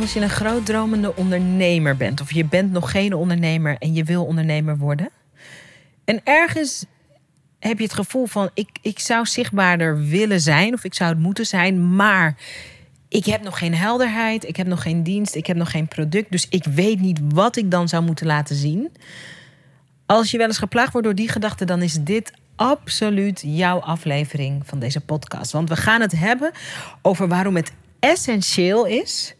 Als je een grootdromende ondernemer bent, of je bent nog geen ondernemer en je wil ondernemer worden, en ergens heb je het gevoel van ik, ik zou zichtbaarder willen zijn, of ik zou het moeten zijn, maar ik heb nog geen helderheid, ik heb nog geen dienst, ik heb nog geen product, dus ik weet niet wat ik dan zou moeten laten zien. Als je wel eens geplaagd wordt door die gedachten, dan is dit absoluut jouw aflevering van deze podcast. Want we gaan het hebben over waarom het essentieel is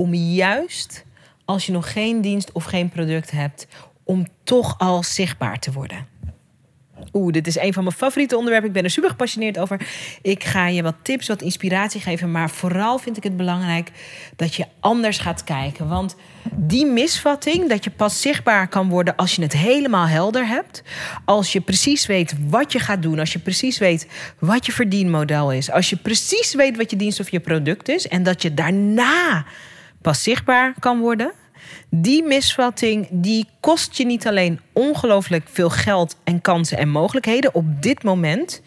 om juist als je nog geen dienst of geen product hebt, om toch al zichtbaar te worden. Oeh, dit is een van mijn favoriete onderwerpen. Ik ben er super gepassioneerd over. Ik ga je wat tips, wat inspiratie geven. Maar vooral vind ik het belangrijk dat je anders gaat kijken. Want die misvatting, dat je pas zichtbaar kan worden als je het helemaal helder hebt. Als je precies weet wat je gaat doen. Als je precies weet wat je verdienmodel is. Als je precies weet wat je dienst of je product is. En dat je daarna pas zichtbaar kan worden. Die misvatting die kost je niet alleen ongelooflijk veel geld en kansen en mogelijkheden op dit moment.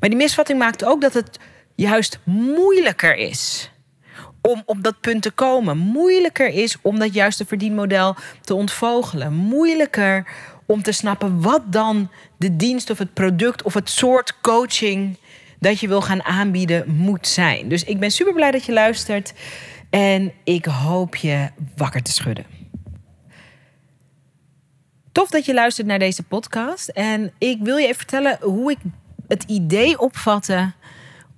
Maar die misvatting maakt ook dat het juist moeilijker is om op dat punt te komen. Moeilijker is om dat juiste verdienmodel te ontvogelen. Moeilijker om te snappen wat dan de dienst of het product of het soort coaching dat je wil gaan aanbieden moet zijn. Dus ik ben super blij dat je luistert. En ik hoop je wakker te schudden. Tof dat je luistert naar deze podcast. En ik wil je even vertellen hoe ik het idee opvatte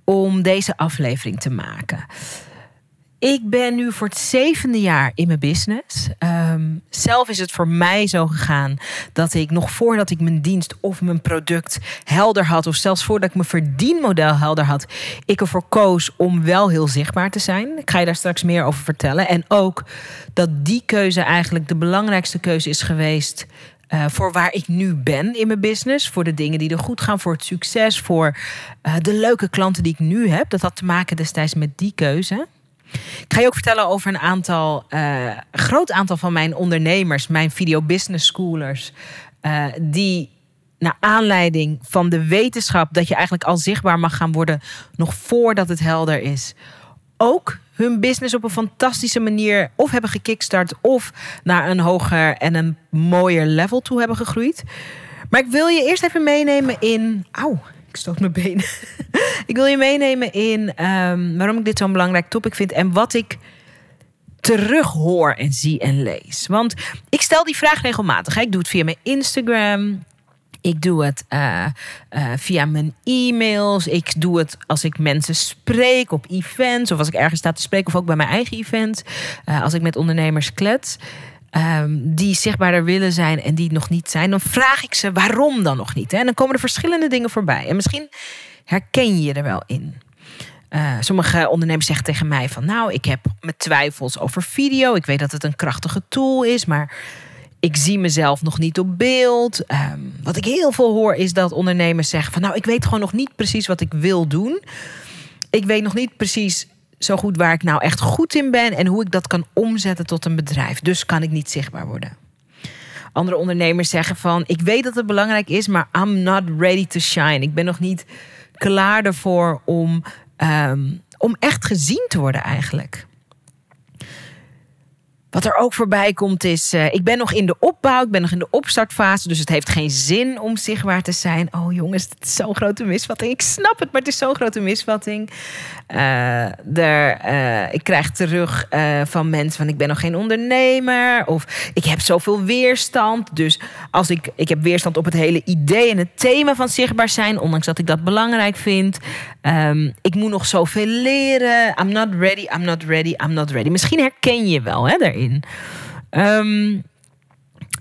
om deze aflevering te maken. Ik ben nu voor het zevende jaar in mijn business. Ehm, zelf is het voor mij zo gegaan dat ik nog voordat ik mijn dienst of mijn product helder had, of zelfs voordat ik mijn verdienmodel helder had, ik ervoor koos om wel heel zichtbaar te zijn. Ik ga je daar straks meer over vertellen. En ook dat die keuze eigenlijk de belangrijkste keuze is geweest. Uh, voor waar ik nu ben in mijn business. Voor de dingen die er goed gaan. Voor het succes. Voor uh, de leuke klanten die ik nu heb. Dat had te maken destijds met die keuze. Ik ga je ook vertellen over een aantal, uh, groot aantal van mijn ondernemers, mijn video business schoolers, uh, die naar aanleiding van de wetenschap dat je eigenlijk al zichtbaar mag gaan worden nog voordat het helder is, ook hun business op een fantastische manier of hebben gekickstart of naar een hoger en een mooier level toe hebben gegroeid. Maar ik wil je eerst even meenemen in. Ik stoot mijn benen. ik wil je meenemen in um, waarom ik dit zo'n belangrijk topic vind en wat ik terug hoor en zie en lees. Want ik stel die vraag regelmatig. Hè. Ik doe het via mijn Instagram. Ik doe het uh, uh, via mijn e-mails. Ik doe het als ik mensen spreek op events. Of als ik ergens sta te spreken. Of ook bij mijn eigen events. Uh, als ik met ondernemers klets. Um, die zichtbaarder willen zijn en die nog niet zijn, dan vraag ik ze waarom dan nog niet. Hè? En dan komen er verschillende dingen voorbij. En misschien herken je er wel in. Uh, sommige ondernemers zeggen tegen mij van nou, ik heb mijn twijfels over video. Ik weet dat het een krachtige tool is, maar ik zie mezelf nog niet op beeld. Um, wat ik heel veel hoor is dat ondernemers zeggen van nou, ik weet gewoon nog niet precies wat ik wil doen. Ik weet nog niet precies zo goed waar ik nou echt goed in ben en hoe ik dat kan omzetten tot een bedrijf. Dus kan ik niet zichtbaar worden. Andere ondernemers zeggen van ik weet dat het belangrijk is, maar I'm not ready to shine. Ik ben nog niet klaar ervoor om, um, om echt gezien te worden eigenlijk. Wat er ook voorbij komt is, uh, ik ben nog in de opbouw, ik ben nog in de opstartfase, dus het heeft geen zin om zichtbaar te zijn. Oh jongens, het is zo'n grote misvatting. Ik snap het, maar het is zo'n grote misvatting. Uh, er, uh, ik krijg terug van mensen van ik ben nog geen ondernemer of ik heb zoveel weerstand. Dus als ik, ik heb weerstand op het hele idee en het thema van zichtbaar zijn, ondanks dat ik dat belangrijk vind. Um, ik moet nog zoveel leren. I'm not ready, I'm not ready, I'm not ready. Misschien herken je wel hè, daarin. Um,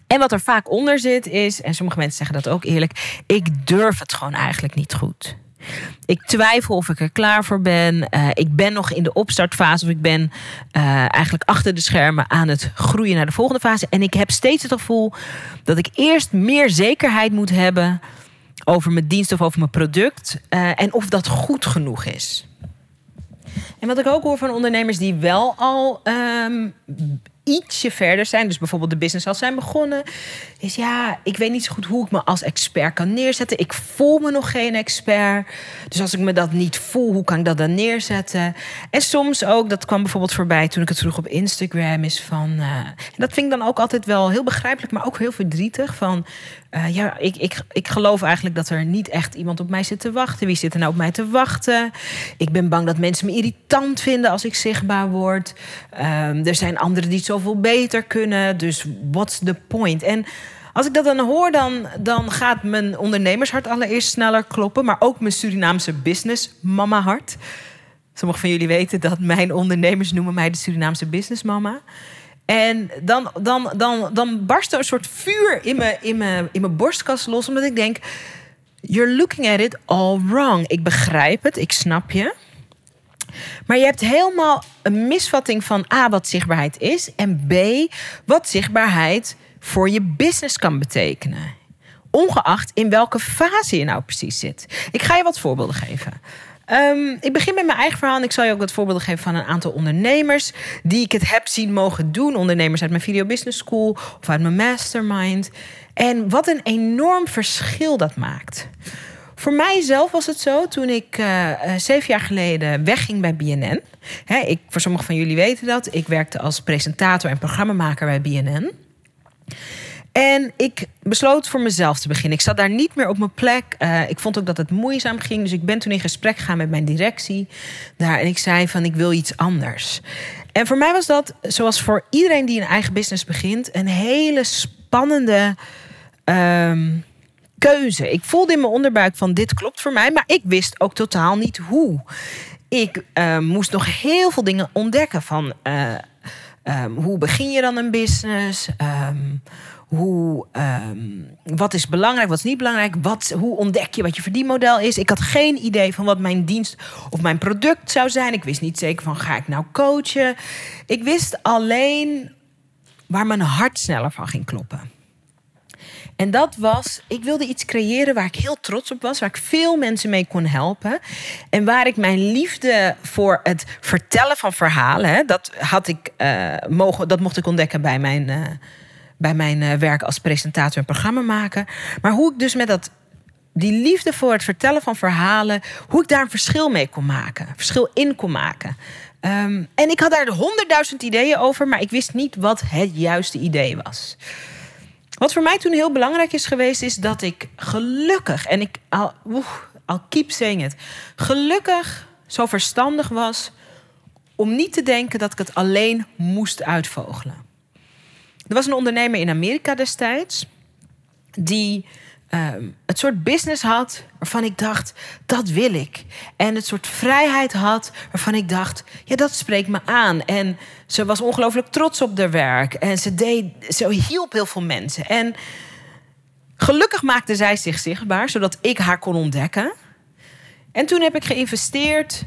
en wat er vaak onder zit is, en sommige mensen zeggen dat ook eerlijk, ik durf het gewoon eigenlijk niet goed. Ik twijfel of ik er klaar voor ben. Uh, ik ben nog in de opstartfase of ik ben uh, eigenlijk achter de schermen aan het groeien naar de volgende fase. En ik heb steeds het gevoel dat ik eerst meer zekerheid moet hebben over mijn dienst of over mijn product. Uh, en of dat goed genoeg is. En wat ik ook hoor van ondernemers die wel al um, ietsje verder zijn, dus bijvoorbeeld de business al zijn begonnen, is ja, ik weet niet zo goed hoe ik me als expert kan neerzetten. Ik voel me nog geen expert. Dus als ik me dat niet voel, hoe kan ik dat dan neerzetten? En soms ook, dat kwam bijvoorbeeld voorbij toen ik het vroeg op Instagram, is van. En dat vind ik dan ook altijd wel heel begrijpelijk, maar ook heel verdrietig. Van uh, ja, ik, ik, ik geloof eigenlijk dat er niet echt iemand op mij zit te wachten. Wie zit er nou op mij te wachten? Ik ben bang dat mensen me irritant vinden als ik zichtbaar word. Um, er zijn anderen die het zoveel beter kunnen. Dus what's the point? En als ik dat dan hoor, dan, dan gaat mijn ondernemershart allereerst sneller kloppen. Maar ook mijn Surinaamse business mama hart. Sommigen van jullie weten dat mijn ondernemers noemen mij de Surinaamse business mama. En dan, dan, dan, dan barst er een soort vuur in mijn, in, mijn, in mijn borstkas los. Omdat ik denk, you're looking at it all wrong. Ik begrijp het, ik snap je. Maar je hebt helemaal een misvatting van A, wat zichtbaarheid is. En B, wat zichtbaarheid voor je business kan betekenen. Ongeacht in welke fase je nou precies zit. Ik ga je wat voorbeelden geven. Um, ik begin met mijn eigen verhaal. En ik zal je ook wat voorbeelden geven van een aantal ondernemers. die ik het heb zien mogen doen. Ondernemers uit mijn Video Business School of uit mijn Mastermind. En wat een enorm verschil dat maakt. Voor mijzelf was het zo toen ik uh, zeven jaar geleden wegging bij BNN. Hè, ik, voor sommigen van jullie weten dat. Ik werkte als presentator en programmamaker bij BNN. En ik besloot voor mezelf te beginnen. Ik zat daar niet meer op mijn plek. Uh, ik vond ook dat het moeizaam ging. Dus ik ben toen in gesprek gegaan met mijn directie daar. En ik zei van ik wil iets anders. En voor mij was dat, zoals voor iedereen die een eigen business begint, een hele spannende um, keuze. Ik voelde in mijn onderbuik van dit klopt voor mij. Maar ik wist ook totaal niet hoe. Ik uh, moest nog heel veel dingen ontdekken van... Uh, um, hoe begin je dan een business? Um, hoe, um, wat is belangrijk, wat is niet belangrijk? Wat, hoe ontdek je wat je verdienmodel is? Ik had geen idee van wat mijn dienst of mijn product zou zijn. Ik wist niet zeker van ga ik nou coachen. Ik wist alleen waar mijn hart sneller van ging kloppen. En dat was, ik wilde iets creëren waar ik heel trots op was, waar ik veel mensen mee kon helpen. En waar ik mijn liefde voor het vertellen van verhalen, dat had ik uh, mogen, dat mocht ik ontdekken bij mijn. Uh, bij mijn uh, werk als presentator en programmamaker. Maar hoe ik dus met dat, die liefde voor het vertellen van verhalen, hoe ik daar een verschil mee kon maken, verschil in kon maken. Um, en ik had daar honderdduizend ideeën over, maar ik wist niet wat het juiste idee was. Wat voor mij toen heel belangrijk is geweest, is dat ik gelukkig, en ik al, oeh, al keep saying it, gelukkig zo verstandig was om niet te denken dat ik het alleen moest uitvogelen. Er was een ondernemer in Amerika destijds die um, het soort business had waarvan ik dacht, dat wil ik. En het soort vrijheid had waarvan ik dacht, ja, dat spreekt me aan. En ze was ongelooflijk trots op haar werk. En ze, deed, ze hielp heel veel mensen. En gelukkig maakte zij zich zichtbaar, zodat ik haar kon ontdekken. En toen heb ik geïnvesteerd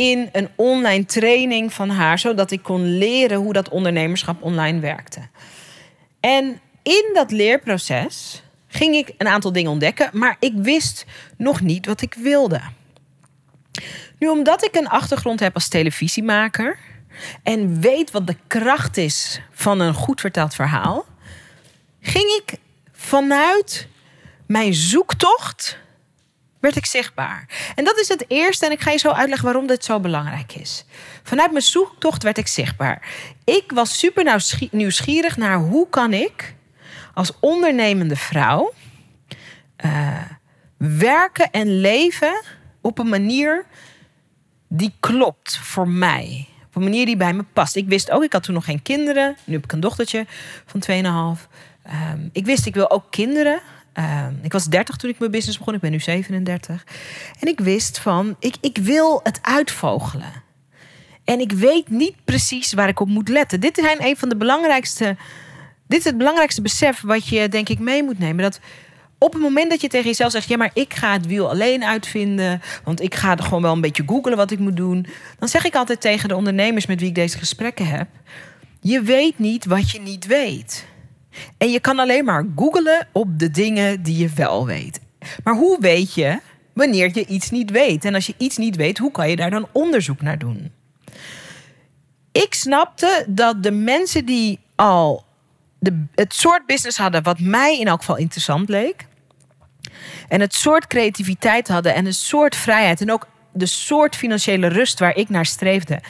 in een online training van haar, zodat ik kon leren hoe dat ondernemerschap online werkte. En in dat leerproces ging ik een aantal dingen ontdekken, maar ik wist nog niet wat ik wilde. Nu, omdat ik een achtergrond heb als televisiemaker en weet wat de kracht is van een goed verteld verhaal, ging ik vanuit mijn zoektocht werd ik zichtbaar. En dat is het eerste en ik ga je zo uitleggen waarom dit zo belangrijk is. Vanuit mijn zoektocht werd ik zichtbaar. Ik was super nieuwsgierig naar hoe kan ik als ondernemende vrouw uh, werken en leven op een manier die klopt voor mij. Op een manier die bij me past. Ik wist ook, ik had toen nog geen kinderen. Nu heb ik een dochtertje van 2,5. Um, ehm, ik wist, ik wil ook kinderen. Um, ik was 30 toen ik mijn business begon. Ik ben nu 37. En ik wist van, ik, ik wil het uitvogelen. En ik weet niet precies waar ik op moet letten. Dit zijn een van de belangrijkste. Dit is het belangrijkste besef wat je, denk ik, mee moet nemen. Dat op het moment dat je tegen jezelf zegt: ja, maar ik ga het wiel alleen uitvinden, want ik ga er gewoon wel een beetje googelen wat ik moet doen, dan zeg ik altijd tegen de ondernemers met wie ik deze gesprekken heb: je weet niet wat je niet weet. En je kan alleen maar googelen op de dingen die je wel weet. Maar hoe weet je wanneer je iets niet weet? En als je iets niet weet, hoe kan je daar dan onderzoek naar doen? Ik snapte dat de mensen die al de, het soort business hadden wat mij in elk geval interessant leek. En het soort creativiteit hadden en een soort vrijheid. En ook de soort financiële rust waar ik naar streefde.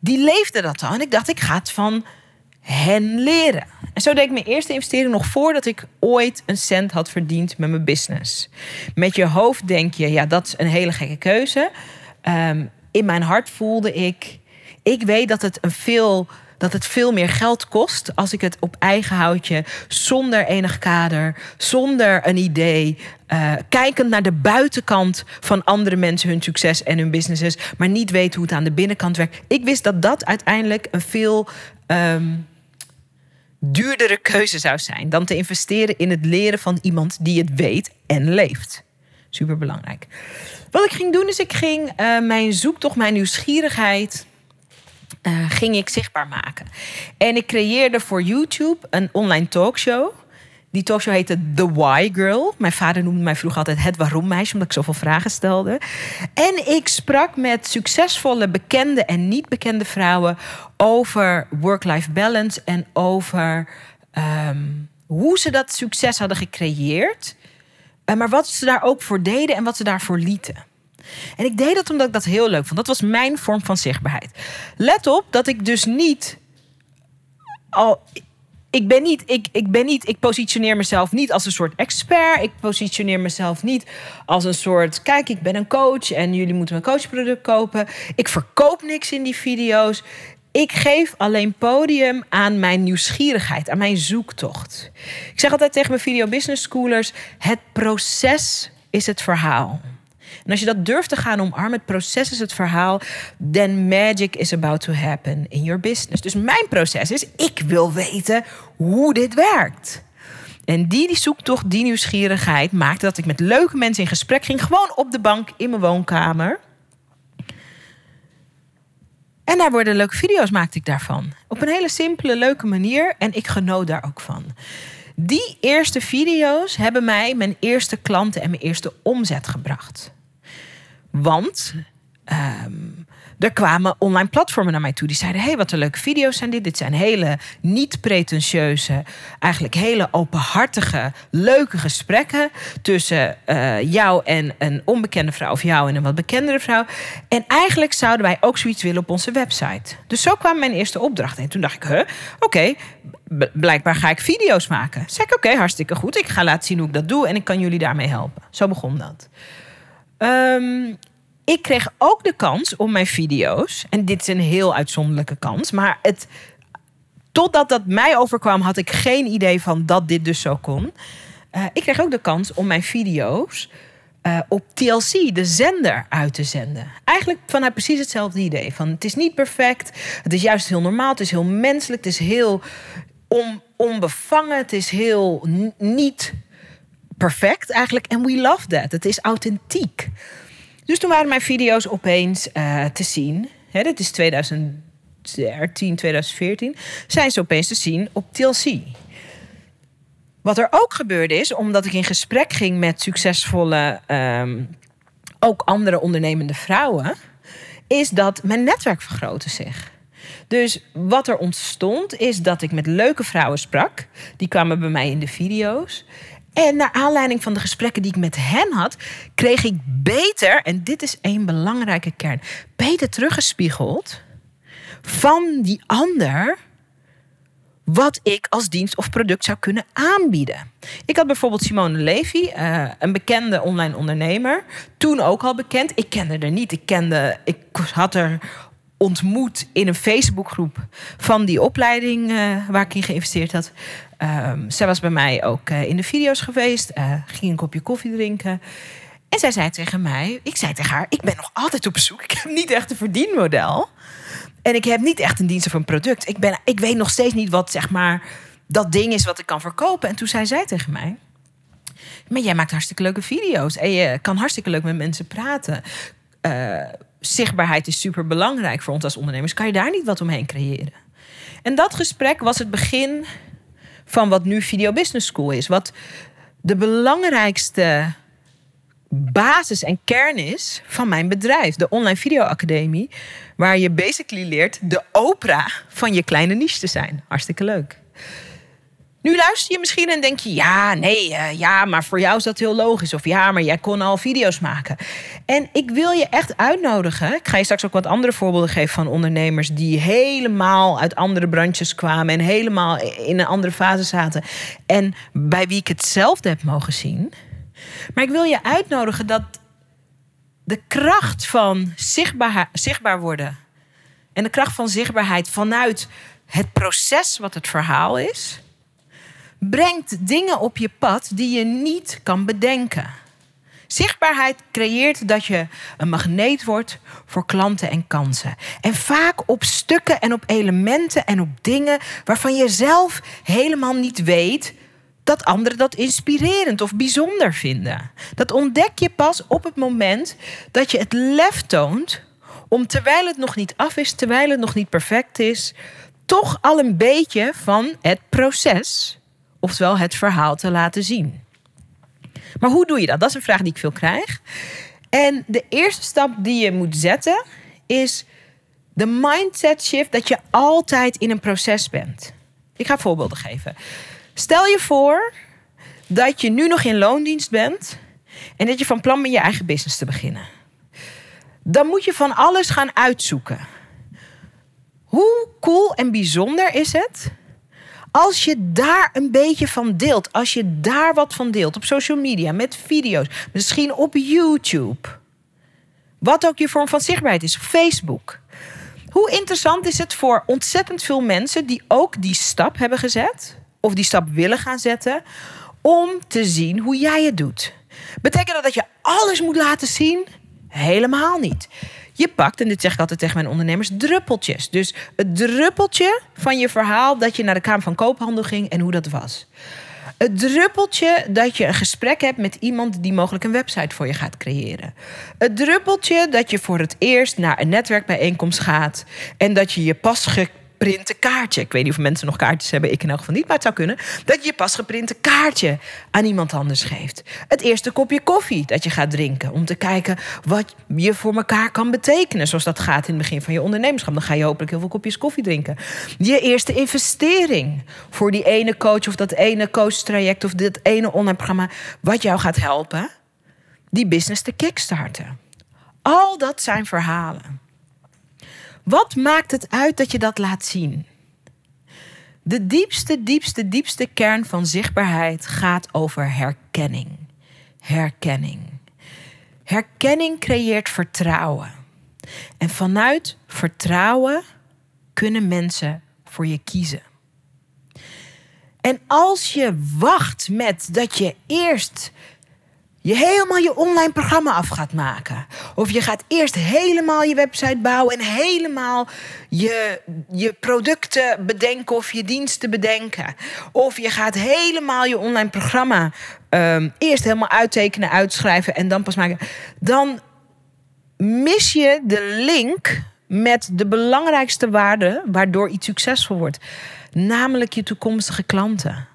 Die leefden dat al. En ik dacht, ik ga het van hen leren. En zo deed ik mijn eerste investering nog voordat ik ooit een cent had verdiend met mijn business. Met je hoofd denk je, ja, dat is een hele gekke keuze. Ehm, in mijn hart voelde ik, ik weet dat het een veel dat het veel meer geld kost als ik het op eigen houtje, zonder enig kader, zonder een idee, uh, kijkend naar de buitenkant van andere mensen, hun succes en hun businesses, maar niet weet hoe het aan de binnenkant werkt. Ik wist dat dat uiteindelijk een veel um, duurdere keuze zou zijn dan te investeren in het leren van iemand die het weet en leeft. Super belangrijk. Wat ik ging doen is, ik ging uh, mijn zoektocht, mijn nieuwsgierigheid uh, ging ik zichtbaar maken. En ik creëerde voor YouTube een online talkshow. Die talkshow heette The Why Girl. Mijn vader noemde mij vroeger altijd het waarom meisje, omdat ik zoveel vragen stelde. En ik sprak met succesvolle bekende en niet bekende vrouwen over work-life balance en over um, hoe ze dat succes hadden gecreëerd. Uh, maar wat ze daar ook voor deden en wat ze daarvoor lieten. En ik deed dat omdat ik dat heel leuk vond. Dat was mijn vorm van zichtbaarheid. Let op dat ik dus niet al. Ik ben niet, ik, ik ben niet, ik positioneer mezelf niet als een soort expert. Ik positioneer mezelf niet als een soort, kijk, ik ben een coach en jullie moeten mijn coachproduct kopen. Ik verkoop niks in die video's. Ik geef alleen podium aan mijn nieuwsgierigheid, aan mijn zoektocht. Ik zeg altijd tegen mijn video business schoolers: het proces is het verhaal. En als je dat durft te gaan omarmen, het proces is het verhaal, then magic is about to happen in your business. Dus mijn proces is, ik wil weten hoe dit werkt. En die, die zoektocht, die nieuwsgierigheid maakte dat ik met leuke mensen in gesprek ging, gewoon op de bank in mijn woonkamer. En daar worden leuke video's maakte ik daarvan. Op een hele simpele, leuke manier. En ik genoot daar ook van. Die eerste video's hebben mij mijn eerste klanten en mijn eerste omzet gebracht. Want um, er kwamen online platformen naar mij toe. Die zeiden: hey, wat een leuke video's zijn dit. Dit zijn hele niet pretentieuze, eigenlijk hele openhartige, leuke gesprekken tussen uh, jou en een onbekende vrouw of jou en een wat bekendere vrouw. En eigenlijk zouden wij ook zoiets willen op onze website. Dus zo kwam mijn eerste opdracht. En toen dacht ik: huh, oké, blijkbaar ga ik video's maken. Zeg ik: oké, hartstikke goed. Ik ga laten zien hoe ik dat doe en ik kan jullie daarmee helpen. Zo begon dat. Um, ik kreeg ook de kans om mijn video's, en dit is een heel uitzonderlijke kans, maar het, totdat dat mij overkwam, had ik geen idee van dat dit dus zo kon. Uh, ik kreeg ook de kans om mijn video's uh, op TLC, de zender, uit te zenden. Eigenlijk vanuit precies hetzelfde idee. Van het is niet perfect, het is juist heel normaal, het is heel menselijk, het is heel on, onbevangen, het is heel niet perfect eigenlijk. En we love that. Het is authentiek. Dus toen waren mijn video's opeens uh, te zien. Hè, dit is 2013, 2014. Zijn ze opeens te zien op TLC. Wat er ook gebeurde is, omdat ik in gesprek ging met succesvolle, um, ook andere ondernemende vrouwen, is dat mijn netwerk vergrootte zich. Dus wat er ontstond, is dat ik met leuke vrouwen sprak. Die kwamen bij mij in de video's. En naar aanleiding van de gesprekken die ik met hen had, kreeg ik beter, en dit is een belangrijke kern, beter teruggespiegeld van die ander wat ik als dienst of product zou kunnen aanbieden. Ik had bijvoorbeeld Simone Levy, uh, een bekende online ondernemer, toen ook al bekend. Ik kende haar niet. Ik kende, ik had er ontmoet in een Facebookgroep van die opleiding uh, waar ik in geïnvesteerd had. Um, zij was bij mij ook uh, in de video's geweest, uh, ging een kopje koffie drinken. En zij zei tegen mij, ik zei tegen haar, ik ben nog altijd op zoek. Ik heb niet echt een verdienmodel. En ik heb niet echt een dienst of een product. Ik, ben, ik weet nog steeds niet wat zeg maar dat ding is wat ik kan verkopen. En toen zei zij tegen mij, Maar jij maakt hartstikke leuke video's en je kan hartstikke leuk met mensen praten. Zichtbaarheid is super belangrijk voor ons als ondernemers. Kan je daar niet wat omheen creëren? En dat gesprek was het begin van wat nu Video Business School is. Wat de belangrijkste basis en kern is van mijn bedrijf, de Online Video Academie, waar je basically leert de opera van je kleine niche te zijn. Hartstikke leuk. Nu luister je misschien en denk je: ja, nee, uh, ja, maar voor jou is dat heel logisch. Of ja, maar jij kon al video's maken. En ik wil je echt uitnodigen. Ik ga je straks ook wat andere voorbeelden geven van ondernemers die helemaal uit andere branches kwamen en helemaal in een andere fase zaten. En bij wie ik hetzelfde heb mogen zien. Maar ik wil je uitnodigen dat de kracht van zichtbaar, zichtbaar worden en de kracht van zichtbaarheid vanuit het proces wat het verhaal is brengt dingen op je pad die je niet kan bedenken. Zichtbaarheid creëert dat je een magneet wordt voor klanten en kansen. En vaak op stukken en op elementen en op dingen waarvan je zelf helemaal niet weet dat anderen dat inspirerend of bijzonder vinden. Dat ontdek je pas op het moment dat je het lef toont om terwijl het nog niet af is, terwijl het nog niet perfect is, toch al een beetje van het proces oftewel het verhaal te laten zien. Maar hoe doe je dat? Dat is een vraag die ik veel krijg. En de eerste stap die je moet zetten is de mindset shift dat je altijd in een proces bent. Ik ga voorbeelden geven. Stel je voor dat je nu nog in loondienst bent en dat je van plan bent je eigen business te beginnen. Dan moet je van alles gaan uitzoeken. Hoe cool en bijzonder is het als je daar een beetje van deelt, als je daar wat van deelt op social media, met video's, misschien op YouTube, wat ook je vorm van zichtbaarheid is, op Facebook. Hoe interessant is het voor ontzettend veel mensen die ook die stap hebben gezet, of die stap willen gaan zetten, om te zien hoe jij het doet? Betekent dat dat je alles moet laten zien? Helemaal niet. Je pakt, en dit zeg ik altijd tegen mijn ondernemers, druppeltjes. Dus het druppeltje van je verhaal dat je naar de Kamer van Koophandel ging en hoe dat was. Het druppeltje dat je een gesprek hebt met iemand die mogelijk een website voor je gaat creëren. Het druppeltje dat je voor het eerst naar een netwerkbijeenkomst gaat en dat je je pas geprinte kaartje. Ik weet niet of mensen nog kaartjes hebben, ik in elk geval niet, maar het zou kunnen. Dat je je pas geprinte kaartje aan iemand anders geeft. Het eerste kopje koffie dat je gaat drinken. Om te kijken wat je voor elkaar kan betekenen. Zoals dat gaat in het begin van je ondernemerschap. Dan ga je hopelijk heel veel kopjes koffie drinken. Je eerste investering voor die ene coach of dat ene coach-traject of dit ene online programma. Wat jou gaat helpen die business te kickstarten. Al dat zijn verhalen. Wat maakt het uit dat je dat laat zien? De diepste, diepste, diepste kern van zichtbaarheid gaat over herkenning. Herkenning. Herkenning creëert vertrouwen. En vanuit vertrouwen kunnen mensen voor je kiezen. En als je wacht met dat je eerst je helemaal je online programma af gaat maken. Of je gaat eerst helemaal je website bouwen en helemaal je, je producten bedenken of je diensten bedenken. Of je gaat helemaal je online programma um, eerst helemaal uittekenen, uitschrijven en dan pas maken. Dan mis je de link met de belangrijkste waarde waardoor iets succesvol wordt. Namelijk je toekomstige klanten.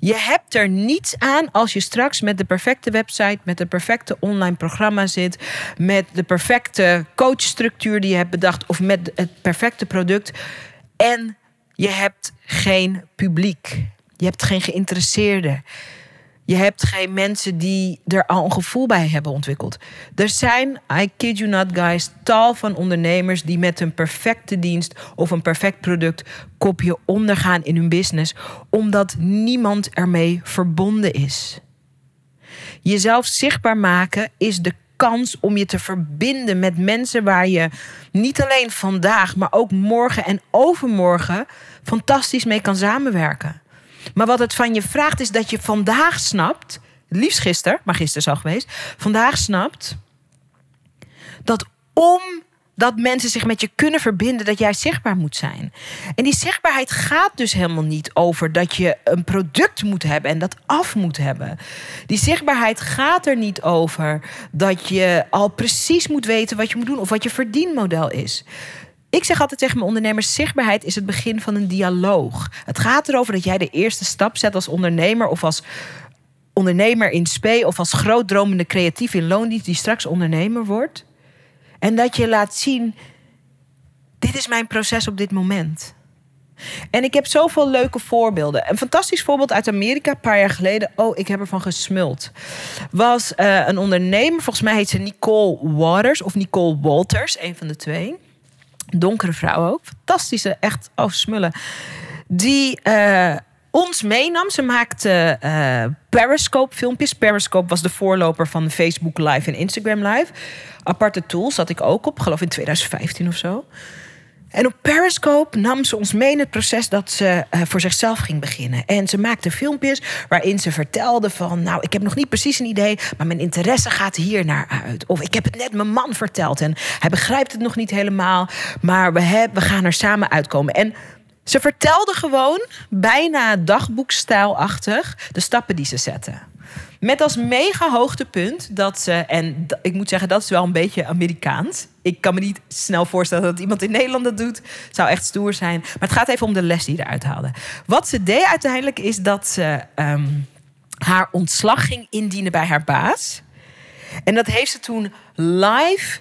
Je hebt er niets aan als je straks met de perfecte website, met de perfecte online programma zit, met de perfecte coachstructuur die je hebt bedacht of met het perfecte product en je hebt geen publiek. Je hebt geen geïnteresseerden. Je hebt geen mensen die er al een gevoel bij hebben ontwikkeld. Er zijn, I kid you not guys, tal van ondernemers die met een perfecte dienst of een perfect product kopje ondergaan in hun business, omdat niemand ermee verbonden is. Jezelf zichtbaar maken is de kans om je te verbinden met mensen waar je niet alleen vandaag, maar ook morgen en overmorgen fantastisch mee kan samenwerken. Maar wat het van je vraagt is dat je vandaag snapt, liefst gisteren, maar gisteren is al geweest, vandaag snapt dat om dat mensen zich met je kunnen verbinden, dat jij zichtbaar moet zijn. En die zichtbaarheid gaat dus helemaal niet over dat je een product moet hebben en dat af moet hebben. Die zichtbaarheid gaat er niet over dat je al precies moet weten wat je moet doen of wat je verdienmodel is. Ik zeg altijd tegen mijn ondernemers: zichtbaarheid is het begin van een dialoog. Het gaat erover dat jij de eerste stap zet als ondernemer of als ondernemer in spe of als grootdromende creatief in loondienst die straks ondernemer wordt. En dat je laat zien: dit is mijn proces op dit moment. En ik heb zoveel leuke voorbeelden. Een fantastisch voorbeeld uit Amerika, een paar jaar geleden. Oh, ik heb ervan gesmuld. Was uh, een ondernemer, volgens mij heet ze Nicole Waters of Nicole Walters, een van de twee. Donkere vrouw ook. Fantastische, echt oh, smullen. Die uh, ons meenam. Ze maakte uh, Periscope filmpjes. Periscope was de voorloper van Facebook Live en Instagram Live. Aparte tools zat ik ook op, geloof in 2015 of zo. En op Periscope nam ze ons mee in het proces dat ze uh, voor zichzelf ging beginnen. En ze maakte filmpjes waarin ze vertelde van... nou, ik heb nog niet precies een idee, maar mijn interesse gaat hier naar uit. Of ik heb het net mijn man verteld en hij begrijpt het nog niet helemaal... maar we, heb, we gaan er samen uitkomen. En ze vertelde gewoon, bijna dagboekstijlachtig, de stappen die ze zetten. Met als mega hoogtepunt dat ze, en ik moet zeggen, dat is wel een beetje Amerikaans. Ik kan me niet snel voorstellen dat iemand in Nederland dat doet. Zou echt stoer zijn. Maar het gaat even om de les die eruit haalde. Wat ze deed uiteindelijk is dat ze um, haar ontslag ging indienen bij haar baas. En dat heeft ze toen live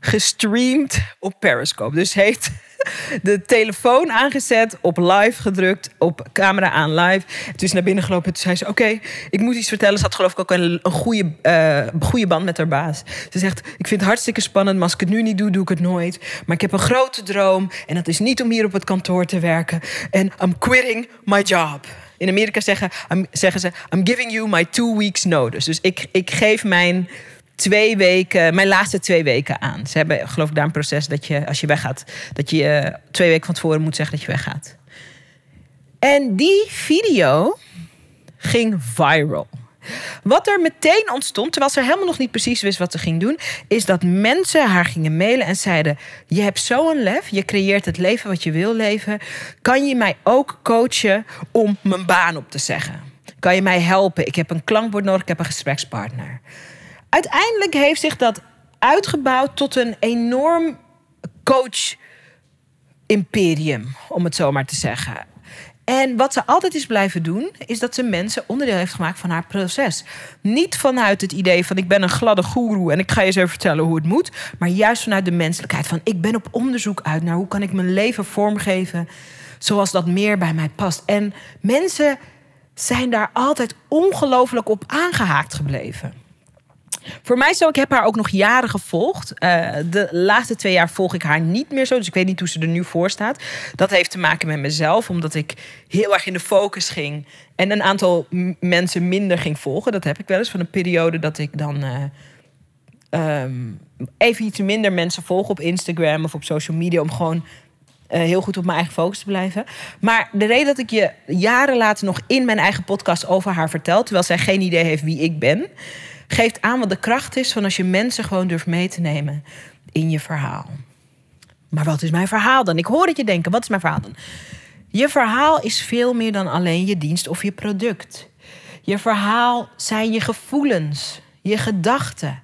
gestreamd op Periscope. Dus heeft de telefoon aangezet, op live gedrukt, op camera aan live. Toen is naar binnen gelopen. Toen zei ze: Oké, ik moet iets vertellen. Ze had geloof ik ook een, een goede, uh, goede band met haar baas. Ze zegt: Ik vind het hartstikke spannend, maar als ik het nu niet doe, doe ik het nooit. Maar ik heb een grote droom en dat is niet om hier op het kantoor te werken. En I'm quitting my job. In Amerika zeggen, zeggen ze: I'm giving you my two weeks notice. Dus ik, ik geef mijn twee weken, mijn laatste twee weken aan. Ze hebben, geloof ik, daar een proces dat je, als je weggaat, dat je uh, twee weken van tevoren moet zeggen dat je weggaat. En die video ging viral. Wat er meteen ontstond, terwijl ze helemaal nog niet precies wist wat ze ging doen, is dat mensen haar gingen mailen en zeiden: Je hebt zo'n lef, je creëert het leven wat je wil leven. Kan je mij ook coachen om mijn baan op te zeggen? Kan je mij helpen? Ik heb een klankbord nodig, ik heb een gesprekspartner. Uiteindelijk heeft zich dat uitgebouwd tot een enorm coach-imperium, om het zo maar te zeggen. En wat ze altijd is blijven doen, is dat ze mensen onderdeel heeft gemaakt van haar proces. Niet vanuit het idee van ik ben een gladde goeroe en ik ga je eens even vertellen hoe het moet. Maar juist vanuit de menselijkheid van ik ben op onderzoek uit naar hoe kan ik mijn leven vormgeven zoals dat meer bij mij past. En mensen zijn daar altijd ongelooflijk op aangehaakt gebleven. Voor mij zo, ik heb haar ook nog jaren gevolgd. Uh, de laatste twee jaar volg ik haar niet meer zo. Dus ik weet niet hoe ze er nu voor staat. Dat heeft te maken met mezelf, omdat ik heel erg in de focus ging. En een aantal mensen minder ging volgen. Dat heb ik wel eens van een periode dat ik dan. Uh, um, even iets minder mensen volg op Instagram of op social media. Om gewoon uh, heel goed op mijn eigen focus te blijven. Maar de reden dat ik je jaren later nog in mijn eigen podcast over haar vertel, terwijl zij geen idee heeft wie ik ben, geeft aan wat de kracht is van als je mensen gewoon durft mee te nemen in je verhaal. Maar wat is mijn verhaal dan? Ik hoor het je denken, wat is mijn verhaal dan? Je verhaal is veel meer dan alleen je dienst of je product. Je verhaal zijn je gevoelens, je gedachten.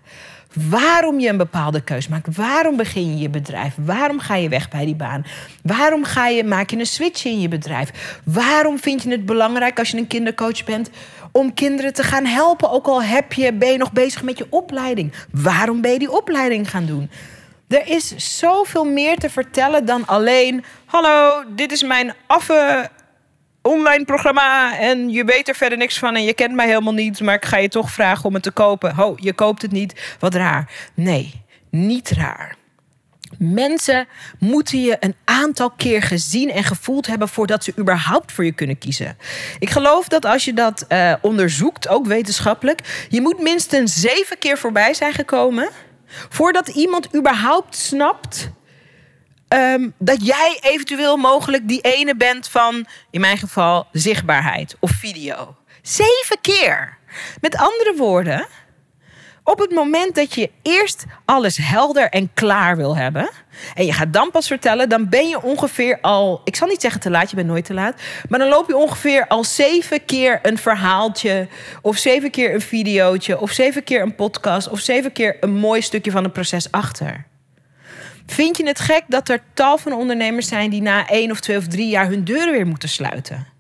Waarom je een bepaalde keus maakt. Waarom begin je je bedrijf? Waarom ga je weg bij die baan? Waarom ga je, maak je een switch in je bedrijf? Waarom vind je het belangrijk als je een kindercoach bent om kinderen te gaan helpen. Ook al heb je, ben je nog bezig met je opleiding. Waarom ben je die opleiding gaan doen? Er is zoveel meer te vertellen dan alleen... hallo, dit is mijn affe online programma en je weet er verder niks van en je kent mij helemaal niet, maar ik ga je toch vragen om het te kopen. Ho, je koopt het niet. Wat raar. Nee, niet raar. Mensen moeten je een aantal keer gezien en gevoeld hebben voordat ze überhaupt voor je kunnen kiezen. Ik geloof dat als je dat uh, onderzoekt, ook wetenschappelijk, je moet minstens zeven keer voorbij zijn gekomen voordat iemand überhaupt snapt um, dat jij eventueel mogelijk die ene bent van, in mijn geval, zichtbaarheid of video. Zeven keer. Met andere woorden, Op het moment dat je eerst alles helder en klaar wil hebben. En je gaat dan pas vertellen, dan ben je ongeveer al. Ik zal niet zeggen te laat, je bent nooit te laat. Maar dan loop je ongeveer al zeven keer een verhaaltje. Of zeven keer een videootje. Of zeven keer een podcast. Of zeven keer een mooi stukje van een proces achter. Vind je het gek dat er tal van ondernemers zijn die na één of twee of drie jaar hun deuren weer moeten sluiten?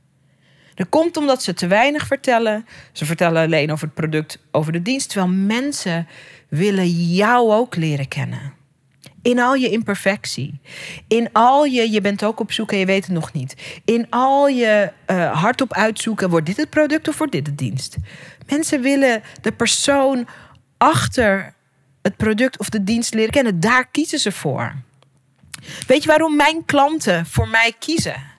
Dat komt omdat ze te weinig vertellen. Ze vertellen alleen over het product, over de dienst. Terwijl mensen willen jou ook leren kennen. In al je imperfectie. In al je, je bent ook op zoek en je weet het nog niet. In al je uh, hardop uitzoeken, wordt dit het product of wordt dit de dienst? Mensen willen de persoon achter het product of de dienst leren kennen. Daar kiezen ze voor. Weet je waarom mijn klanten voor mij kiezen?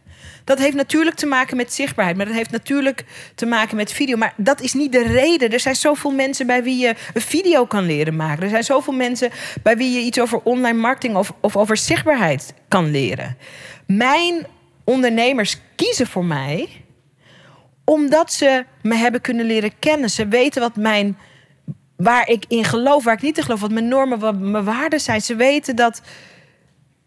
Dat heeft natuurlijk te maken met zichtbaarheid, maar dat heeft natuurlijk te maken met video. Maar dat is niet de reden. Er zijn zoveel mensen bij wie je een video kan leren maken. Er zijn zoveel mensen bij wie je iets over online marketing of, of over zichtbaarheid kan leren. Mijn ondernemers kiezen voor mij omdat ze me hebben kunnen leren kennen. Ze weten wat mijn, waar ik in geloof, waar ik niet in geloof, wat mijn normen, wat mijn waarden zijn. Ze weten dat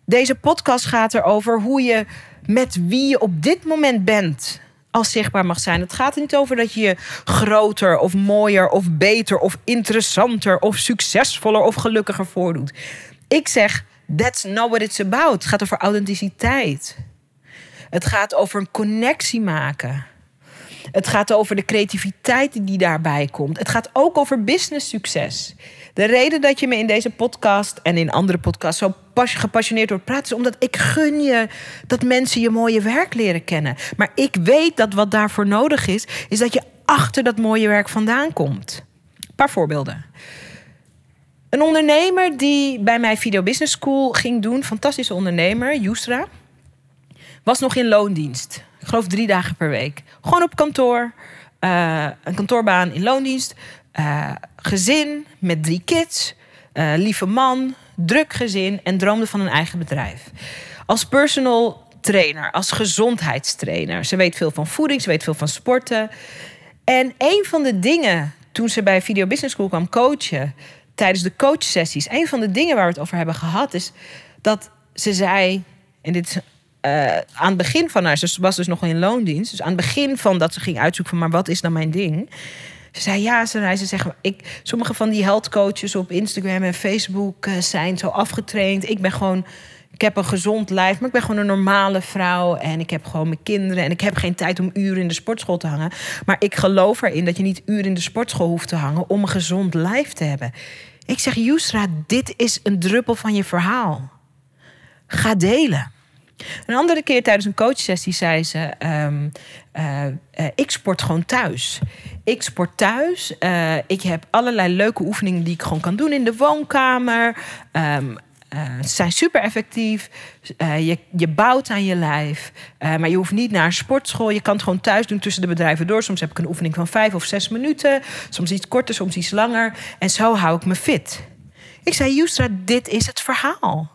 deze podcast gaat erover hoe je met wie je op dit moment bent als zichtbaar mag zijn. Het gaat er niet over dat je je groter of mooier of beter of interessanter of succesvoller of gelukkiger voordoet. Ik zeg, that's not what it's about. Het gaat over authenticiteit. Het gaat over een connectie maken. Het gaat over de creativiteit die daarbij komt. Het gaat ook over business succes. De reden dat je me in deze podcast en in andere podcasts zo gepassioneerd wordt praten, is omdat ik gun je dat mensen je mooie werk leren kennen. Maar ik weet dat wat daarvoor nodig is, is dat je achter dat mooie werk vandaan komt. Een paar voorbeelden. Een ondernemer die bij mij Video Business School ging doen, fantastische ondernemer, Yusra, was nog in loondienst. Ik geloof drie dagen per week. Gewoon op kantoor, uh, een kantoorbaan in loondienst. Uh, gezin met drie kids, uh, lieve man, druk gezin en droomde van een eigen bedrijf. Als personal trainer, als gezondheidstrainer. Ze weet veel van voeding, ze weet veel van sporten. En een van de dingen toen ze bij Video Business School kwam coachen, tijdens de coachsessies, een van de dingen waar we het over hebben gehad, is dat ze zei, en dit uh, aan het begin van haar, ze was dus nog in loondienst, dus aan het begin van dat ze ging uitzoeken van, maar wat is dan mijn ding? Ze zei ja, ze, zei, ze zeggen, ik, sommige van die heldcoaches op Instagram en Facebook uh, zijn zo afgetraind. Ik ben gewoon, ik heb een gezond lijf, maar ik ben gewoon een normale vrouw. En ik heb gewoon mijn kinderen en ik heb geen tijd om uren in de sportschool te hangen. Maar ik geloof erin dat je niet uren in de sportschool hoeft te hangen om een gezond lijf te hebben. Ik zeg, Yusra, dit is een druppel van je verhaal. Ga delen. Een andere keer tijdens een coachsessie zei ze: um, uh, uh, Ik sport gewoon thuis. Ik sport thuis. Uh, ik heb allerlei leuke oefeningen die ik gewoon kan doen in de woonkamer. Um, ze zijn super effectief. je, je bouwt aan je lijf. maar je hoeft niet naar een sportschool. Je kan het gewoon thuis doen tussen de bedrijven door. Soms heb ik een oefening van vijf of zes minuten. Soms iets korter, soms iets langer. En zo hou ik me fit. Ik zei, Justra, dit is het verhaal.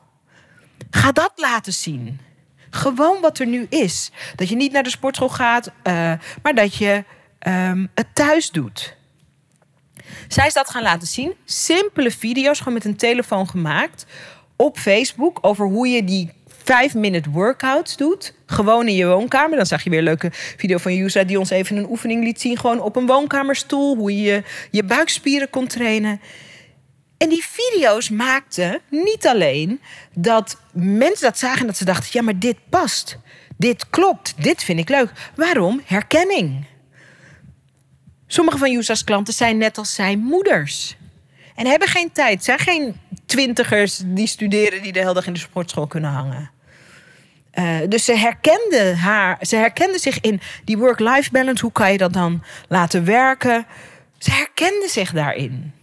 Ga dat laten zien. Gewoon wat er nu is. Dat je niet naar de sportschool gaat, uh, maar dat je um, het thuis doet. Zij is dat gaan laten zien. Simpele video's, gewoon met een telefoon gemaakt. Op Facebook over hoe je die 5-minute workouts doet. Gewoon in je woonkamer. Dan zag je weer een leuke video van Yusa die ons even een oefening liet zien. Gewoon op een woonkamerstoel. Hoe je je buikspieren kon trainen. En die video's maakten niet alleen dat mensen dat zagen en dat ze dachten: ja, maar dit past. Dit klopt. Dit vind ik leuk. Waarom? Herkenning. Sommige van Yusa's klanten zijn net als zijn moeders. En hebben geen tijd. Zijn geen twintigers die studeren die de hele dag in de sportschool kunnen hangen. Uh, dus ze herkende haar, ze herkende zich in die work-life balance. Hoe kan je dat dan laten werken? Ze herkende zich daarin.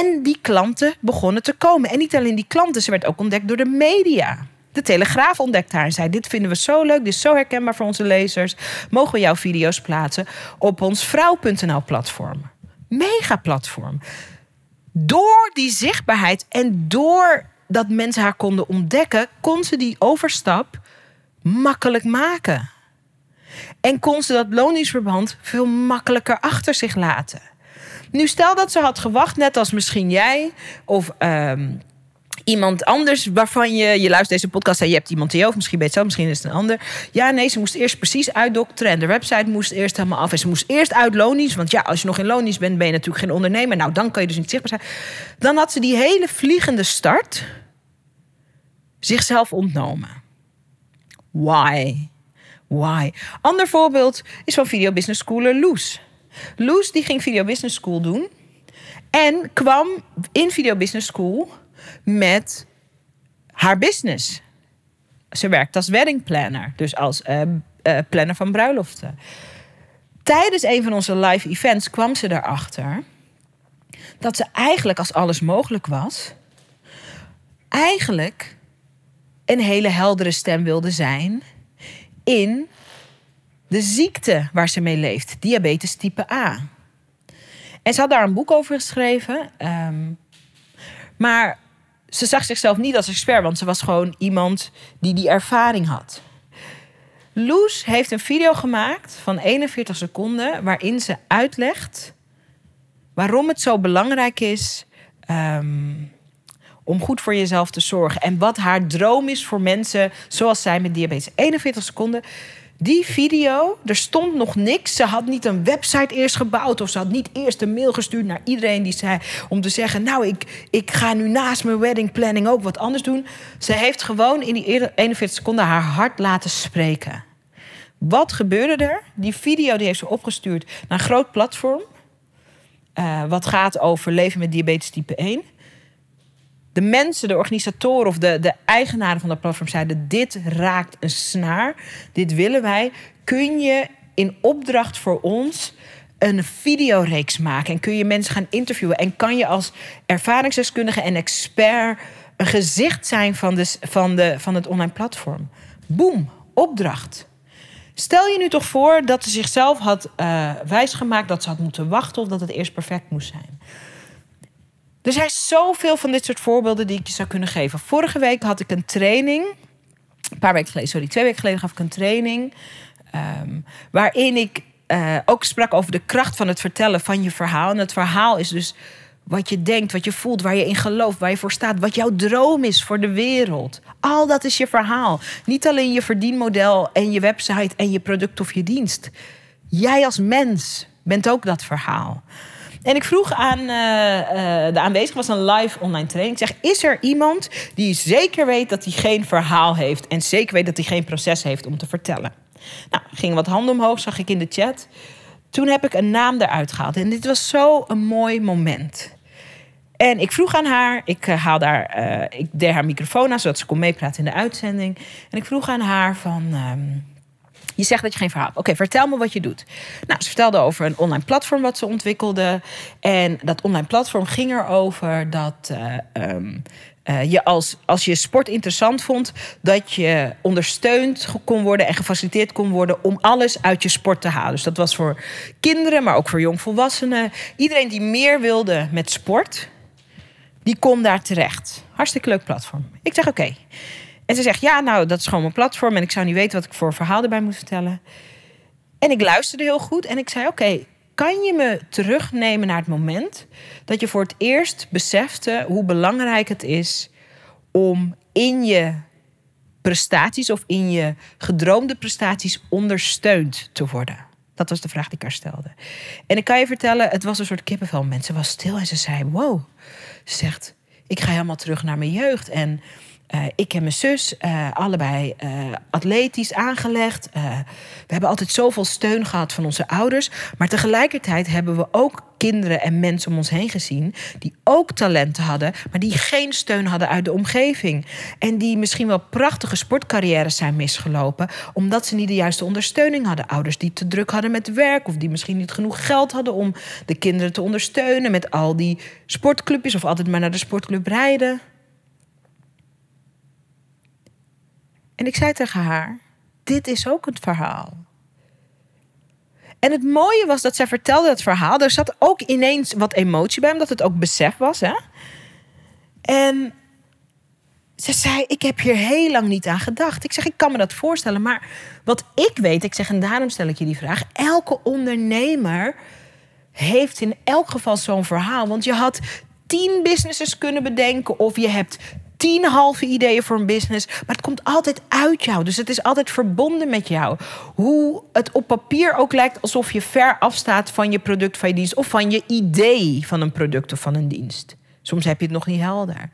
En die klanten begonnen te komen. En niet alleen die klanten, ze werd ook ontdekt door de media. De Telegraaf ontdekte haar en zei: Dit vinden we zo leuk, dit is zo herkenbaar voor onze lezers. Mogen we jouw video's plaatsen op ons vrouw.nl-platform? Mega platform. Door die zichtbaarheid en door dat mensen haar konden ontdekken, kon ze die overstap makkelijk maken. En kon ze dat loningsverband veel makkelijker achter zich laten. Nu stel dat ze had gewacht, net als misschien jij of ehm, iemand anders waarvan je, je luistert deze podcast en je hebt iemand die of misschien weet zo, misschien is het een ander. Ja, nee, ze moest eerst precies uitdokteren en de website moest eerst helemaal af en ze moest eerst uit lonies, want ja, als je nog in lonies bent, ben je natuurlijk geen ondernemer. Nou, dan kan je dus niet zichtbaar zijn. Dan had ze die hele vliegende start zichzelf ontnomen. Why? Why? Ander voorbeeld is van Video Business Schooler Loes. Loes die ging Video Business School doen en kwam in Video Business School met haar business. Ze werkt als wedding planner, dus als uh, uh, planner van bruiloften. Tijdens een van onze live events kwam ze erachter dat ze eigenlijk, als alles mogelijk was, eigenlijk een hele heldere stem wilde zijn in de ziekte waar ze mee leeft, diabetes type A. En ze had daar een boek over geschreven. Um, maar ze zag zichzelf niet als expert, want ze was gewoon iemand die die ervaring had. Loes heeft een video gemaakt van 41 seconden waarin ze uitlegt waarom het zo belangrijk is um, om goed voor jezelf te zorgen en wat haar droom is voor mensen zoals zij met diabetes. 41 seconden. Die video, er stond nog niks. Ze had niet een website eerst gebouwd. Of ze had niet eerst een mail gestuurd naar iedereen die zei. Om te zeggen: Nou, ik, ik ga nu naast mijn wedding planning ook wat anders doen. Ze heeft gewoon in die 41 seconden haar hart laten spreken. Wat gebeurde er? Die video die heeft ze opgestuurd naar een groot platform. Uh, wat gaat over leven met diabetes type 1 de mensen, de organisatoren of de, de eigenaren van dat platform zeiden: Dit raakt een snaar, dit willen wij. Kun je in opdracht voor ons een videoreeks maken en kun je mensen gaan interviewen en kan je als ervaringsdeskundige en expert een gezicht zijn van, de, van, de, van het online platform? Boom, opdracht. Stel je nu toch voor dat ze zichzelf had uh, wijsgemaakt dat ze had moeten wachten of dat het eerst perfect moest zijn. Er zijn zoveel van dit soort voorbeelden die ik je zou kunnen geven. Vorige week had ik een training. Een paar weken geleden, sorry, twee weken geleden gaf ik een training. Um, waarin ik uh, ook sprak over de kracht van het vertellen van je verhaal. En het verhaal is dus wat je denkt, wat je voelt, waar je in gelooft, waar je voor staat, wat jouw droom is voor de wereld. Al dat is je verhaal. Niet alleen je verdienmodel en je website en je product of je dienst. Jij als mens bent ook dat verhaal. En ik vroeg aan uh, uh, de aanwezige, was een live online training. Ik zeg, is er iemand die zeker weet dat hij geen verhaal heeft... en zeker weet dat hij geen proces heeft om te vertellen? Nou, gingen wat handen omhoog, zag ik in de chat. Toen heb ik een naam eruit gehaald. En dit was zo een mooi moment. En ik vroeg aan haar, ik, uh, haal daar, ik deed haar microfoon aan... zodat ze kon meepraten in de uitzending. En ik vroeg aan haar van... Um, je zegt dat je geen verhaal hebt. Oké, vertel me wat je doet. Nou, ze vertelde over een online platform wat ze ontwikkelde. En dat online platform ging erover dat uh, um, uh, je als, als je sport interessant vond, dat je ondersteund kon worden en gefaciliteerd kon worden om alles uit je sport te halen. Dus dat was voor kinderen, maar ook voor jongvolwassenen. Iedereen die meer wilde met sport, die kon daar terecht. Hartstikke leuk platform. Ik zeg oké. En ze zegt, ja, nou, dat is gewoon mijn platform... en ik zou niet weten wat ik voor verhaal erbij moet vertellen. En ik luisterde heel goed en ik zei, oké... kan je me terugnemen naar het moment... dat je voor het eerst besefte hoe belangrijk het is... om in je prestaties of in je gedroomde prestaties ondersteund te worden? Dat was de vraag die ik haar stelde. En ik kan je vertellen, het was een soort kippenvel. Mensen was stil en ze zei: Wow. Ze zegt: Ik ga helemaal terug naar mijn jeugd. En uh, ik en mijn zus, uh, allebei uh, atletisch aangelegd. we hebben altijd zoveel steun gehad van onze ouders. Maar tegelijkertijd hebben we ook kinderen en mensen om ons heen gezien. die ook talenten hadden, maar die geen steun hadden uit de omgeving. En die misschien wel prachtige sportcarrières zijn misgelopen. omdat ze niet de juiste ondersteuning hadden. Ouders die te druk hadden met werk. of die misschien niet genoeg geld hadden om de kinderen te ondersteunen. met al die sportclubjes of altijd maar naar de sportclub rijden. En ik zei tegen haar: Dit is ook het verhaal. En het mooie was dat zij vertelde het verhaal. Er zat ook ineens wat emotie bij, omdat het ook besef was. Hè? En ze zei: Ik heb hier heel lang niet aan gedacht. Ik zeg: Ik kan me dat voorstellen. Maar wat ik weet, ik zeg, en daarom stel ik je die vraag: elke ondernemer heeft in elk geval zo'n verhaal. Want je had tien businesses kunnen bedenken. Of je hebt tien halve ideeën voor een business. Maar het komt altijd uit jou. Dus het is altijd verbonden met jou. Hoe het op papier ook lijkt alsof je ver afstaat van je product, van je dienst. Of van je idee van een product of van een dienst. Soms heb je het nog niet helder.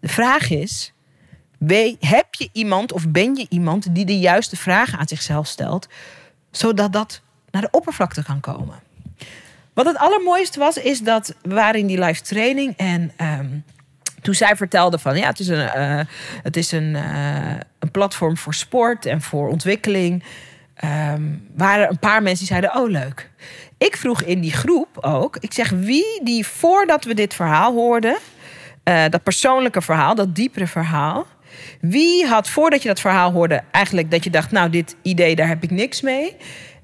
De vraag is: heb je iemand of ben je iemand die de juiste vragen aan zichzelf stelt, zodat dat naar de oppervlakte kan komen? Wat het allermooiste was, is dat we waren in die live training en ehm, toen zij vertelde van ja, het is een, uh, het is een, uh, een platform voor sport en voor ontwikkeling. Um, waren een paar mensen die zeiden: Oh, leuk. Ik vroeg in die groep ook: Ik zeg wie die voordat we dit verhaal hoorden, uh, dat persoonlijke verhaal, dat diepere verhaal, wie had voordat je dat verhaal hoorde eigenlijk dat je dacht: Nou, dit idee, daar heb ik niks mee.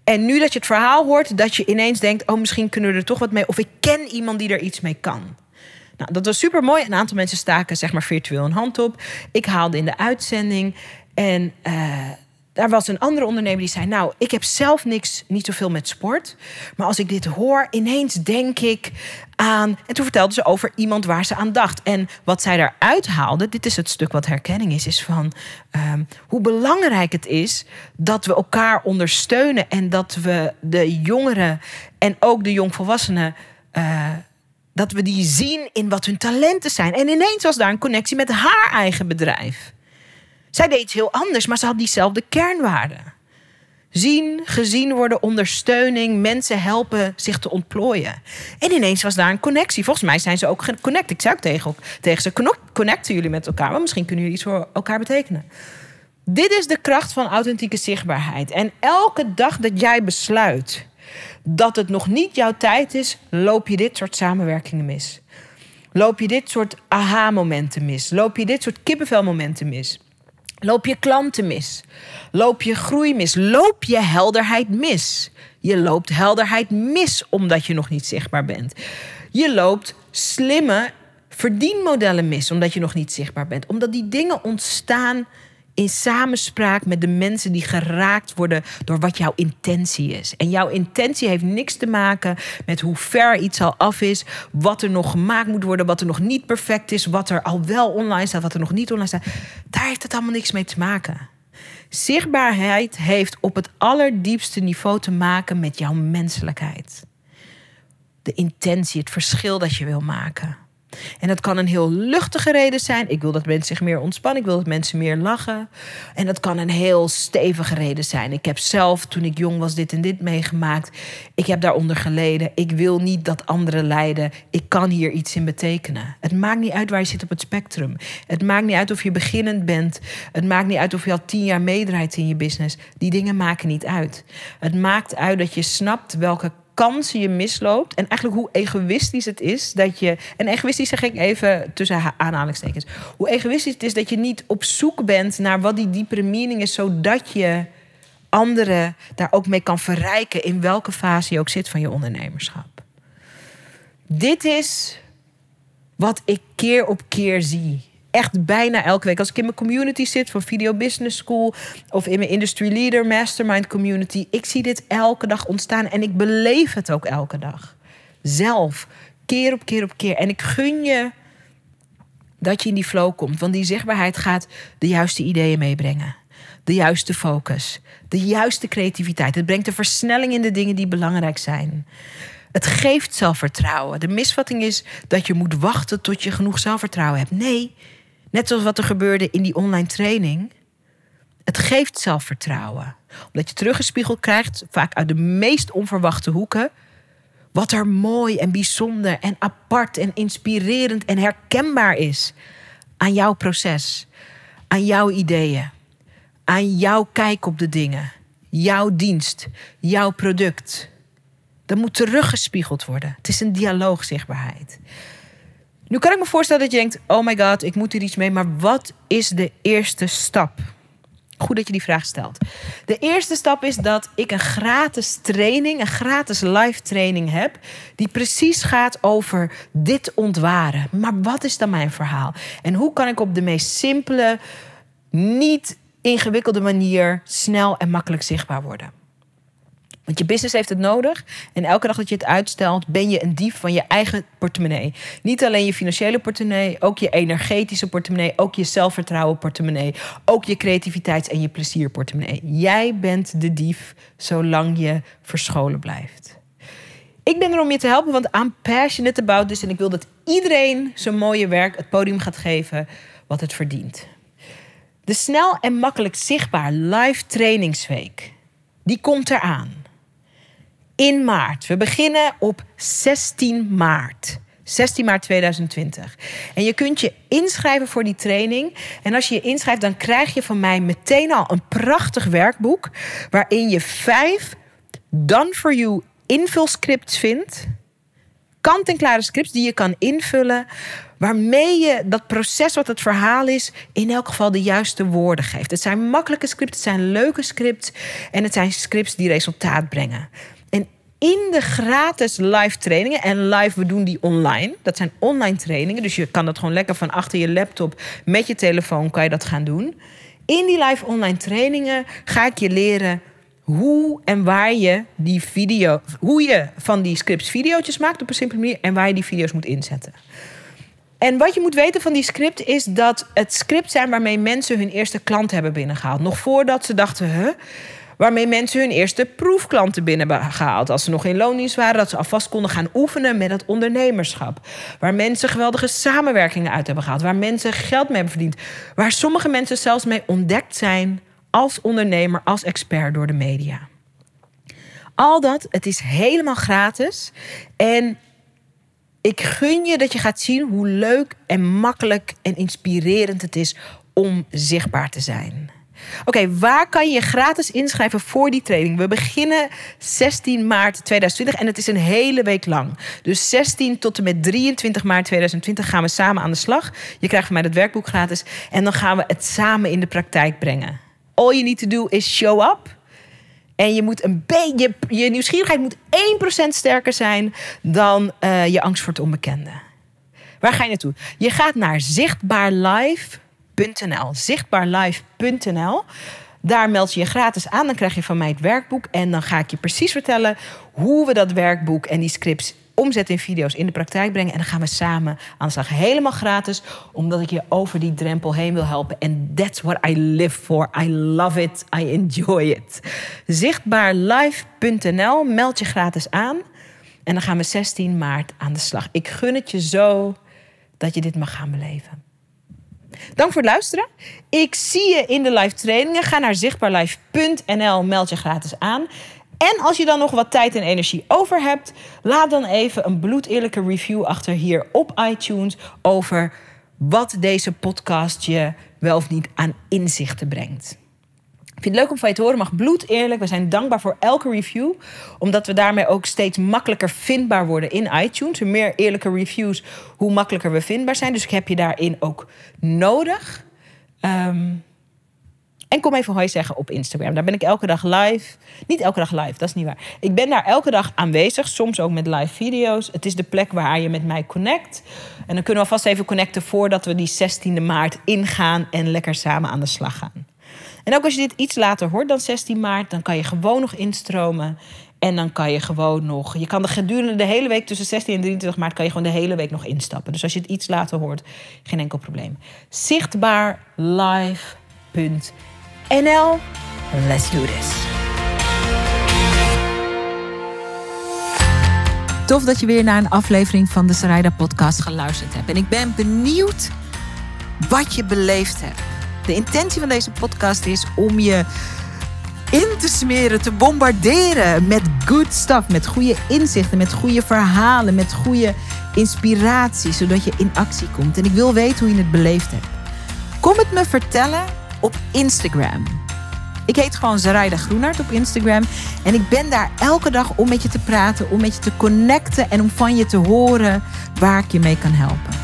En nu dat je het verhaal hoort, dat je ineens denkt: Oh, misschien kunnen we er toch wat mee. Of ik ken iemand die er iets mee kan. Nou, dat was super mooi. Een aantal mensen staken zeg maar virtueel een hand op. Ik haalde in de uitzending. En uh, daar was een andere ondernemer die zei: Nou, ik heb zelf niks, niet zoveel met sport. Maar als ik dit hoor, ineens denk ik aan. En toen vertelde ze over iemand waar ze aan dacht. En wat zij daaruit haalde, dit is het stuk wat herkenning is, is van um, hoe belangrijk het is dat we elkaar ondersteunen en dat we de jongeren en ook de jongvolwassenen. Uh, dat we die zien in wat hun talenten zijn. En ineens was daar een connectie met haar eigen bedrijf. Zij deed iets heel anders, maar ze had diezelfde kernwaarden. Zien, gezien worden, ondersteuning, mensen helpen zich te ontplooien. En ineens was daar een connectie. Volgens mij zijn ze ook geconnect. Ik zei ook tegen, tegen ze: connecten jullie met elkaar, maar misschien kunnen jullie iets voor elkaar betekenen. Dit is de kracht van authentieke zichtbaarheid. En elke dag dat jij besluit dat het nog niet jouw tijd is, loop je dit soort samenwerkingen mis. Loop je dit soort aha-momenten mis. Loop je dit soort kippenvelmomenten mis. Loop je klanten mis. Loop je groei mis. Loop je helderheid mis. Je loopt helderheid mis omdat je nog niet zichtbaar bent. Je loopt slimme verdienmodellen mis omdat je nog niet zichtbaar bent. Omdat die dingen ontstaan in samenspraak met de mensen die geraakt worden door wat jouw intentie is. En jouw intentie heeft niks te maken met hoe ver iets al af is, wat er nog gemaakt moet worden, wat er nog niet perfect is, wat er al wel online staat, wat er nog niet online staat. Daar heeft het allemaal niks mee te maken. Zichtbaarheid heeft op het allerdiepste niveau te maken met jouw menselijkheid. De intentie, het verschil dat je wil maken. En dat kan een heel luchtige reden zijn. Ik wil dat mensen zich meer ontspannen. Ik wil dat mensen meer lachen. En dat kan een heel stevige reden zijn. Ik heb zelf, toen ik jong was, dit en dit meegemaakt. Ik heb daaronder geleden. Ik wil niet dat anderen lijden. Ik kan hier iets in betekenen. Het maakt niet uit waar je zit op het spectrum. Het maakt niet uit of je beginnend bent. Het maakt niet uit of je al tien jaar meedraait in je business. Die dingen maken niet uit. Het maakt uit dat je snapt welke kansen je misloopt. En eigenlijk hoe egoïstisch het is dat je. En egoïstisch zeg ik even tussen aanhalingstekens. Hoe egoïstisch het is dat je niet op zoek bent naar wat die diepere meaning is, zodat je anderen daar ook mee kan verrijken in welke fase je ook zit van je ondernemerschap. Dit is wat ik keer op keer zie echt bijna elke week. Als ik in mijn community zit van Video Business School of in mijn Industry Leader Mastermind community, ik zie dit elke dag ontstaan en ik beleef het ook elke dag. Zelf, keer op keer op keer. En ik gun je dat je in die flow komt, want die zichtbaarheid gaat de juiste ideeën meebrengen. De juiste focus, de juiste creativiteit. Het brengt een versnelling in de dingen die belangrijk zijn. Het geeft zelfvertrouwen. De misvatting is dat je moet wachten tot je genoeg zelfvertrouwen hebt. Nee, Net zoals wat er gebeurde in die online training. Het geeft zelfvertrouwen. Omdat je teruggespiegeld krijgt, vaak uit de meest onverwachte hoeken. Wat er mooi en bijzonder en apart en inspirerend en herkenbaar is aan jouw proces, aan jouw ideeën, aan jouw kijk op de dingen, jouw dienst, jouw product. Dat moet teruggespiegeld worden. Het is een dialoogzichtbaarheid. Nu kan ik me voorstellen dat je denkt: oh my god, ik moet hier iets mee. Maar wat is de eerste stap? Goed dat je die vraag stelt. De eerste stap is dat ik een gratis training, een gratis live training heb, die precies gaat over dit ontwaren. Maar wat is dan mijn verhaal? En hoe kan ik op de meest simpele, niet ingewikkelde manier snel en makkelijk zichtbaar worden? Want je business heeft het nodig. En elke dag dat je het uitstelt, ben je een dief van je eigen portemonnee. Niet alleen je financiële portemonnee, ook je energetische portemonnee, ook je zelfvertrouwen portemonnee, ook je creativiteits- en je plezierportemonnee. Jij bent de dief zolang je verscholen blijft. Ik ben er om je te helpen, want I'm passionate about this. En ik wil dat iedereen zijn mooie werk het podium gaat geven wat het verdient. De snel en makkelijk zichtbaar live trainingsweek, die komt eraan in maart. We beginnen op 16 maart. 16 maart 2020. En je kunt je inschrijven voor die training. En als je je inschrijft, dan krijg je van mij meteen al een prachtig werkboek. Waarin je vijf done for you invulscripts vindt. Kant-en-klare scripts die je kan invullen. Waarmee je dat proces wat het verhaal is, in elk geval de juiste woorden geeft. Het zijn makkelijke scripts, het zijn leuke scripts. En het zijn scripts die resultaat brengen in de gratis live trainingen. En live, we doen die online. Dat zijn online trainingen. Dus je kan dat gewoon lekker van achter je laptop met je telefoon kan je dat gaan doen. In die live online trainingen ga ik je leren hoe en waar je die video, hoe je van die scripts video's maakt op een simpele manier en waar je die video's moet inzetten. En wat je moet weten van die script is dat het script zijn waarmee mensen hun eerste klant hebben binnengehaald. Nog voordat ze dachten, huh, Waarmee mensen hun eerste proefklanten binnen hebben gehaald. Als ze nog in loondienst waren, dat ze alvast konden gaan oefenen met het ondernemerschap. Waar mensen geweldige samenwerkingen uit hebben gehaald. Waar mensen geld mee hebben verdiend. Waar sommige mensen zelfs mee ontdekt zijn als ondernemer, als expert door de media. Al dat, het is helemaal gratis. En ik gun je dat je gaat zien hoe leuk en makkelijk en inspirerend het is om zichtbaar te zijn. Oké, waar kan je gratis inschrijven voor die training? We beginnen 16 maart 2020 en het is een hele week lang. Dus 16 tot en met 23 maart 2020 gaan we samen aan de slag. Je krijgt van mij dat werkboek gratis en dan gaan we het samen in de praktijk brengen. All you need to do is show up. En je moet een beetje, je nieuwsgierigheid moet 1% sterker zijn dan uh, je angst voor het onbekende. Waar ga je naartoe? Je gaat naar zichtbaar live zichtbaarlive.nl. Daar meld je je gratis aan. Dan krijg je van mij het werkboek. En dan ga ik je precies vertellen hoe we dat werkboek en die scripts omzetten in video's in de praktijk brengen. En dan gaan we samen aan de slag. Helemaal gratis, omdat ik je over die drempel heen wil helpen. En that's what I live for. I love it. I enjoy it. Zichtbaarlive.nl. Meld je gratis aan. En dan gaan we 16 maart aan de slag. Ik gun het je zo dat je dit mag gaan beleven. Dank voor het luisteren. Ik zie je in de live trainingen. Ga naar zichtbaarlive.nl, meld je gratis aan. En als je dan nog wat tijd en energie over hebt, laat dan even een bloedeerlijke review achter hier op iTunes over wat deze podcast je wel of niet aan inzichten brengt vind het leuk om van je te horen. Mag bloed eerlijk. We zijn dankbaar voor elke review. Omdat we daarmee ook steeds makkelijker vindbaar worden in iTunes. Hoe meer eerlijke reviews, hoe makkelijker we vindbaar zijn. Dus ik heb je daarin ook nodig. Ehm, en kom even hoi zeggen op Instagram. Daar ben ik elke dag live. Niet elke dag live, dat is niet waar. Ik ben daar elke dag aanwezig, soms ook met live video's. Het is de plek waar je met mij connect. En dan kunnen we vast even connecten voordat we die 16e maart ingaan en lekker samen aan de slag gaan. En ook als je dit iets later hoort dan 16 maart, dan kan je gewoon nog instromen. En dan kan je gewoon nog. Je kan de gedurende de hele week tussen 16 en 23 maart kan je gewoon de hele week nog instappen. Dus als je het iets later hoort, geen enkel probleem. Zichtbaarlive.nl. Let's do this. Tof dat je weer naar een aflevering van de Sarayda podcast geluisterd hebt. En ik ben benieuwd wat je beleefd hebt. De intentie van deze podcast is om je in te smeren, te bombarderen met good stuff, met goede inzichten, met goede verhalen, met goede inspiratie, zodat je in actie komt. En ik wil weten hoe je het beleefd hebt. Kom het me vertellen op Instagram. Ik heet gewoon Zaraida Groenart op Instagram. En ik ben daar elke dag om met je te praten, om met je te connecten en om van je te horen waar ik je mee kan helpen.